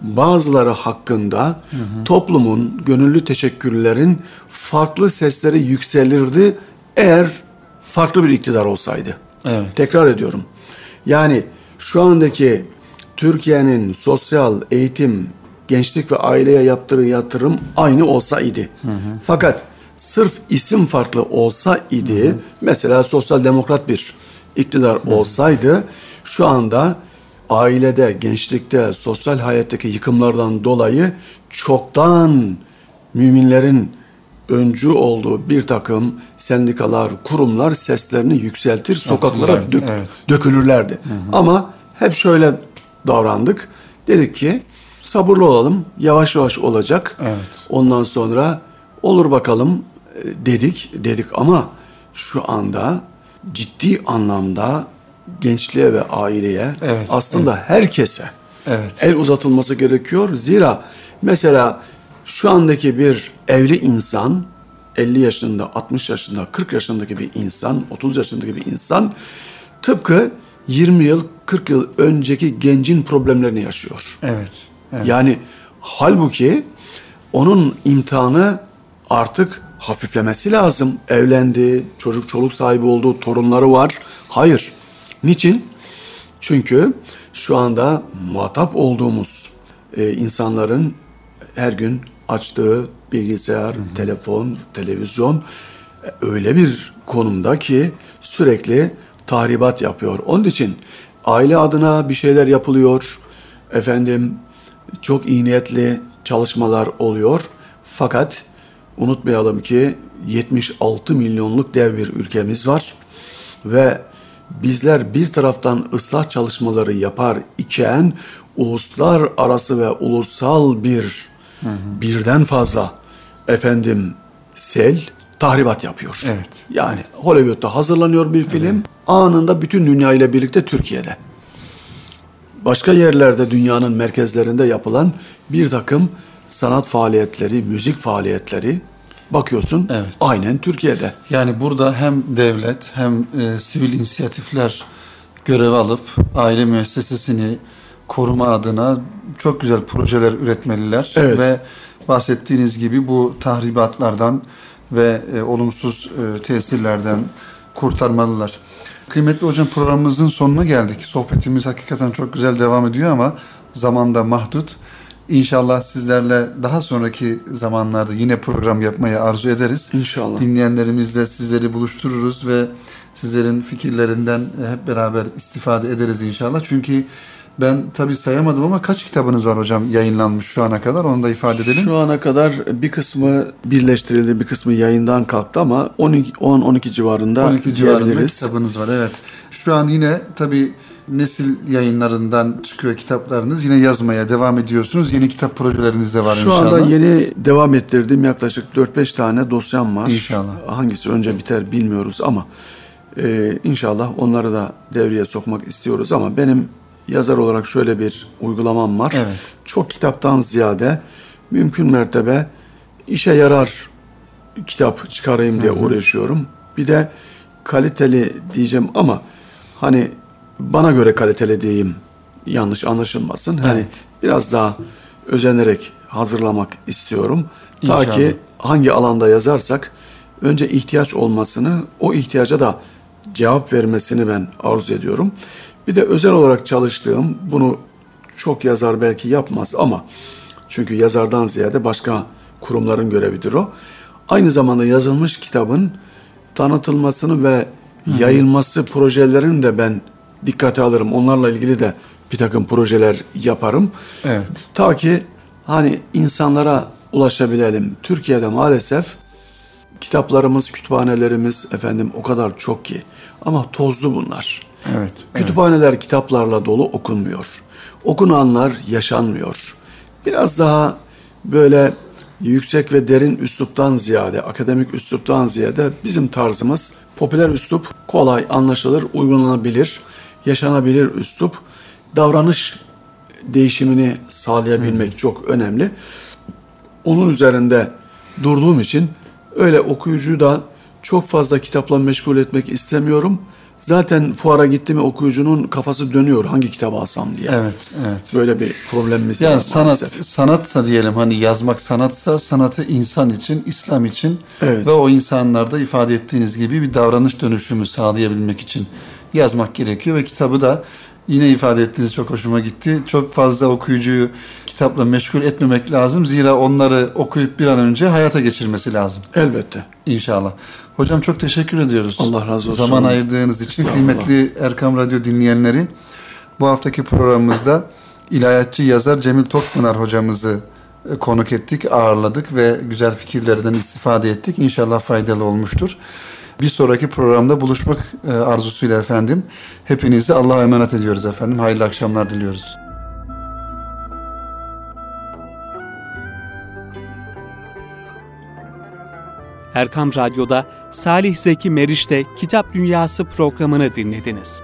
Speaker 3: bazıları hakkında hı hı. toplumun gönüllü teşekkürlerin farklı sesleri yükselirdi eğer farklı bir iktidar olsaydı.
Speaker 2: Evet.
Speaker 3: Tekrar ediyorum. Yani şu andaki Türkiye'nin sosyal, eğitim, gençlik ve aileye yaptığı yatırım aynı olsa idi. Hı hı. Fakat sırf isim farklı olsa idi, hı hı. mesela sosyal demokrat bir iktidar hı. olsaydı, şu anda ailede, gençlikte, sosyal hayattaki yıkımlardan dolayı çoktan müminlerin öncü olduğu bir takım sendikalar, kurumlar seslerini yükseltir, sokaklara dök,
Speaker 2: evet.
Speaker 3: dökülürlerdi. Hı hı. Ama hep şöyle davrandık. Dedik ki sabırlı olalım, yavaş yavaş olacak.
Speaker 2: Evet.
Speaker 3: Ondan sonra olur bakalım e, dedik, dedik ama şu anda ciddi anlamda gençliğe ve aileye
Speaker 2: Evet,
Speaker 3: aslında
Speaker 2: evet.
Speaker 3: herkese
Speaker 2: Evet.
Speaker 3: el uzatılması gerekiyor. Zira mesela şu andaki bir evli insan 50 yaşında, 60 yaşında, 40 yaşındaki bir insan, 30 yaşındaki bir insan tıpkı 20 yıl, 40 yıl önceki gencin problemlerini yaşıyor.
Speaker 2: Evet. evet.
Speaker 3: Yani halbuki onun imtihanı artık hafiflemesi lazım. Evlendi, çocuk çoluk sahibi oldu, torunları var. Hayır. Niçin? Çünkü şu anda muhatap olduğumuz e, insanların her gün açtığı bilgisayar, telefon, televizyon e, öyle bir konumda ki sürekli tahribat yapıyor. Onun için aile adına bir şeyler yapılıyor. Efendim çok iyi niyetli çalışmalar oluyor. Fakat unutmayalım ki 76 milyonluk dev bir ülkemiz var ve bizler bir taraftan ıslah çalışmaları yapar iken uluslararası ve ulusal bir birden fazla efendim sel tahribat yapıyor.
Speaker 2: Evet.
Speaker 3: Yani Hollywood'da hazırlanıyor bir film anında bütün dünya ile birlikte Türkiye'de. Başka yerlerde dünyanın merkezlerinde yapılan bir takım sanat faaliyetleri, müzik faaliyetleri bakıyorsun
Speaker 2: Evet.
Speaker 3: aynen Türkiye'de.
Speaker 2: Yani burada hem devlet hem e, sivil inisiyatifler görev alıp aile müessesesini koruma adına çok güzel projeler üretmeliler
Speaker 3: Evet.
Speaker 2: ve bahsettiğiniz gibi bu tahribatlardan ve e, olumsuz e, tesirlerden kurtarmalılar. Kıymetli hocam programımızın sonuna geldik. Sohbetimiz hakikaten çok güzel devam ediyor ama zamanda mahdut. İnşallah sizlerle daha sonraki zamanlarda yine program yapmayı arzu ederiz.
Speaker 3: İnşallah.
Speaker 2: Dinleyenlerimizle sizleri buluştururuz ve sizlerin fikirlerinden hep beraber istifade ederiz inşallah. Çünkü ben tabii sayamadım ama kaç kitabınız var hocam yayınlanmış şu ana kadar onu da ifade edelim.
Speaker 3: Şu ana kadar bir kısmı birleştirildi, bir kısmı yayından kalktı ama 12 10-12 civarında
Speaker 2: 12 civarında kitabınız var evet. Şu an yine tabii nesil yayınlarından çıkıyor kitaplarınız. Yine yazmaya devam ediyorsunuz. Yeni kitap projeleriniz de var
Speaker 3: Şu
Speaker 2: inşallah.
Speaker 3: anda yeni devam ettirdiğim yaklaşık 4-5 tane dosyam var.
Speaker 2: İnşallah.
Speaker 3: Hangisi önce biter bilmiyoruz ama e, inşallah onları da devreye sokmak istiyoruz ama benim yazar olarak şöyle bir uygulamam var.
Speaker 2: Evet.
Speaker 3: Çok kitaptan ziyade mümkün mertebe işe yarar kitap çıkarayım diye uğraşıyorum. Bir de kaliteli diyeceğim ama hani bana göre kaliteli diyeyim yanlış anlaşılmasın. Hani
Speaker 2: Evet.
Speaker 3: biraz daha özenerek hazırlamak istiyorum. Ta
Speaker 2: İnşallah.
Speaker 3: ki hangi alanda yazarsak önce ihtiyaç olmasını, o ihtiyaca da cevap vermesini ben arzu ediyorum. Bir de özel olarak çalıştığım, bunu çok yazar belki yapmaz ama çünkü yazardan ziyade başka kurumların görevidir o. Aynı zamanda yazılmış kitabın tanıtılmasını ve yayılması projelerini de ben dikkate alırım. Onlarla ilgili de bir takım projeler yaparım.
Speaker 2: Evet.
Speaker 3: Ta ki hani insanlara ulaşabilelim. Türkiye'de maalesef kitaplarımız, kütüphanelerimiz efendim o kadar çok ki ama tozlu bunlar.
Speaker 2: Evet. evet.
Speaker 3: Kütüphaneler kitaplarla dolu okunmuyor. Okunanlar yaşanmıyor. Biraz daha böyle yüksek ve derin üsluptan ziyade, akademik üsluptan ziyade bizim tarzımız popüler üslup, kolay, anlaşılır, uygulanabilir, yaşanabilir üslup, davranış değişimini sağlayabilmek çok önemli. Onun üzerinde durduğum için öyle okuyucuyu da çok fazla kitapla meşgul etmek istemiyorum. Zaten fuara gitti mi okuyucunun kafası dönüyor hangi kitabı alsam diye.
Speaker 2: Evet, evet.
Speaker 3: Böyle bir problemimiz var
Speaker 2: Yani sanat
Speaker 3: maalesef.
Speaker 2: sanatsa diyelim hani yazmak sanatsa sanatı insan için, İslam için
Speaker 3: Evet.
Speaker 2: ve o insanlarda ifade ettiğiniz gibi bir davranış dönüşümü sağlayabilmek için yazmak gerekiyor ve kitabı da yine ifade ettiğiniz çok hoşuma gitti. Çok fazla okuyucuyu kitapla meşgul etmemek lazım. Zira onları okuyup bir an önce hayata geçirmesi lazım
Speaker 3: Elbette.
Speaker 2: inşallah. Hocam çok teşekkür ediyoruz.
Speaker 3: Allah razı olsun.
Speaker 2: Zaman ayırdığınız için kıymetli Erkam Radyo dinleyenleri. Bu haftaki programımızda ilahiyatçı yazar Cemil Tokpınar hocamızı e, konuk ettik, ağırladık ve güzel fikirlerden istifade ettik. İnşallah faydalı olmuştur. Bir sonraki programda buluşmak e, arzusuyla efendim. Hepinizi Allah'a emanet ediyoruz efendim. Hayırlı akşamlar diliyoruz.
Speaker 1: Erkam Radyo'da Salih Zeki Meriç'te Kitap Dünyası programını dinlediniz.